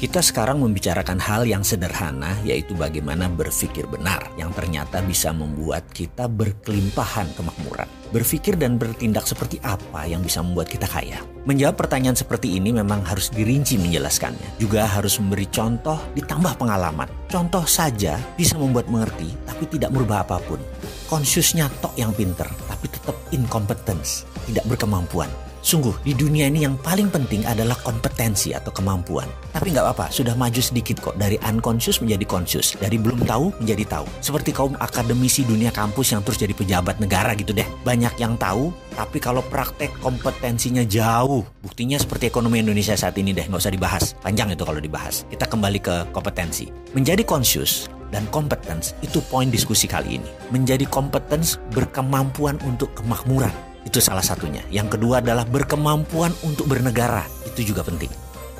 Kita sekarang membicarakan hal yang sederhana yaitu bagaimana berpikir benar yang ternyata bisa membuat kita berkelimpahan kemakmuran. Berpikir dan bertindak seperti apa yang bisa membuat kita kaya? Menjawab pertanyaan seperti ini memang harus dirinci menjelaskannya. Juga harus memberi contoh ditambah pengalaman. Contoh saja bisa membuat mengerti tapi tidak merubah apa pun. Konsiusnya tok yang pinter tapi tetap incompetence, tidak berkemampuan. Sungguh, di dunia ini yang paling penting adalah kompetensi atau kemampuan. Tapi nggak apa-apa, sudah maju sedikit kok. Dari unconscious menjadi conscious. Dari belum tahu menjadi tahu. Seperti kaum akademisi dunia kampus yang terus jadi pejabat negara gitu deh. Banyak yang tahu, tapi kalau praktek kompetensinya jauh. Buktinya seperti ekonomi Indonesia saat ini deh, nggak usah dibahas. Panjang itu kalau dibahas. Kita kembali ke kompetensi. Menjadi conscious dan competence itu poin diskusi kali ini. Menjadi competence berkemampuan untuk kemakmuran itu salah satunya. Yang kedua adalah berkemampuan untuk bernegara. Itu juga penting.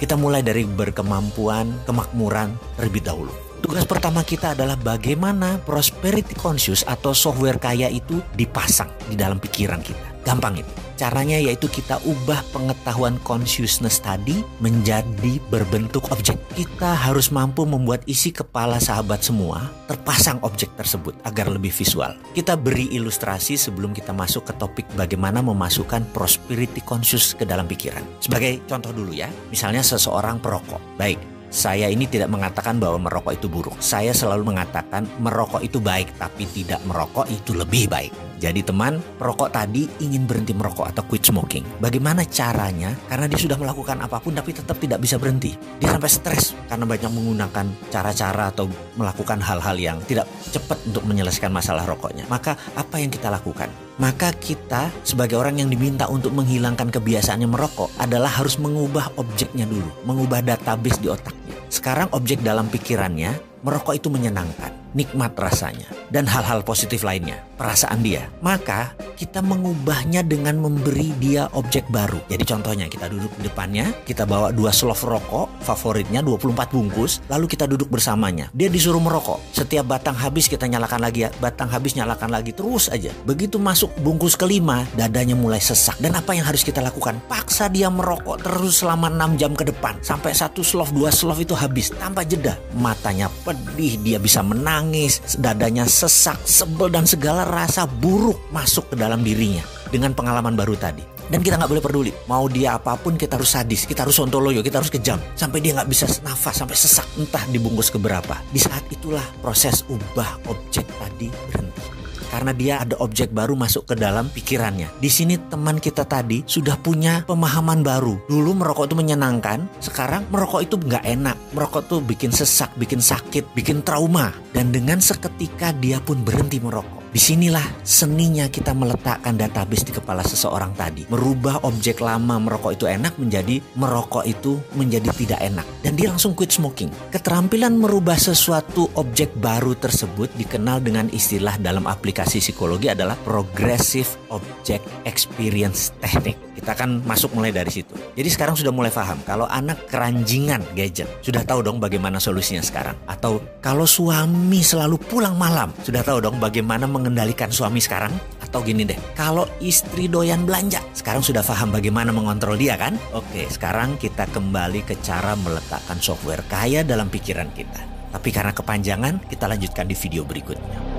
Kita mulai dari berkemampuan, kemakmuran terlebih dahulu. Tugas pertama kita adalah bagaimana prosperity conscious atau software kaya itu dipasang di dalam pikiran kita. Gampang itu. Caranya yaitu kita ubah pengetahuan consciousness tadi menjadi berbentuk objek. Kita harus mampu membuat isi kepala sahabat semua terpasang objek tersebut agar lebih visual. Kita beri ilustrasi sebelum kita masuk ke topik bagaimana memasukkan prosperity conscious ke dalam pikiran. Sebagai contoh dulu ya, misalnya seseorang perokok. Baik, saya ini tidak mengatakan bahwa merokok itu buruk. Saya selalu mengatakan merokok itu baik, tapi tidak merokok itu lebih baik. Jadi teman, perokok tadi ingin berhenti merokok atau quit smoking. Bagaimana caranya? Karena dia sudah melakukan apa pun tapi tetap tidak bisa berhenti. Dia sampai stres karena banyak menggunakan cara-cara atau melakukan hal-hal yang tidak cepat untuk menyelesaikan masalah rokoknya. Maka apa yang kita lakukan? Maka kita sebagai orang yang diminta untuk menghilangkan kebiasaannya merokok adalah harus mengubah objeknya dulu, mengubah database di otaknya. Sekarang objek dalam pikirannya, merokok itu menyenangkan nikmat rasanya, dan hal-hal positif lainnya, perasaan dia. Maka kita mengubahnya dengan memberi dia objek baru. Jadi contohnya kita duduk di depannya, kita bawa dua slof rokok favoritnya 24 bungkus, lalu kita duduk bersamanya. Dia disuruh merokok. Setiap batang habis kita nyalakan lagi ya, batang habis nyalakan lagi terus aja. Begitu masuk bungkus kelima, dadanya mulai sesak. Dan apa yang harus kita lakukan? Paksa dia merokok terus selama 6 jam ke depan sampai satu slof dua slof itu habis tanpa jeda. Matanya pedih, dia bisa menang nangis, dadanya sesak, sebel dan segala rasa buruk masuk ke dalam dirinya dengan pengalaman baru tadi. Dan kita nggak boleh peduli. Mau dia apa pun kita harus sadis, kita harus sontoloyo, kita harus kejam. Sampai dia nggak bisa nafas, sampai sesak entah dibungkus ke berapa. Di saat itulah proses ubah objek tadi berhenti karena dia ada objek baru masuk ke dalam pikirannya. Di sini teman kita tadi sudah punya pemahaman baru. Dulu merokok itu menyenangkan, sekarang merokok itu nggak enak. Merokok tuh bikin sesak, bikin sakit, bikin trauma. Dan dengan seketika dia pun berhenti merokok. Di sinilah seninya kita meletakkan database di kepala seseorang tadi. Merubah objek lama merokok itu enak menjadi merokok itu menjadi tidak enak. Dan dia langsung quit smoking. Keterampilan merubah sesuatu objek baru tersebut dikenal dengan istilah dalam aplikasi psikologi adalah Progressive Object Experience Technique. Kita akan masuk mulai dari situ. Jadi sekarang sudah mulai paham kalau anak keranjingan gadget. Sudah tahu dong bagaimana solusinya sekarang. Atau kalau suami selalu pulang malam. Sudah tahu dong bagaimana mengendalikan suami sekarang? Atau gini deh, kalau istri doyan belanja, sekarang sudah paham bagaimana mengontrol dia kan? Oke, sekarang kita kembali ke cara meletakkan software kaya dalam pikiran kita. Tapi karena kepanjangan, kita lanjutkan di video berikutnya.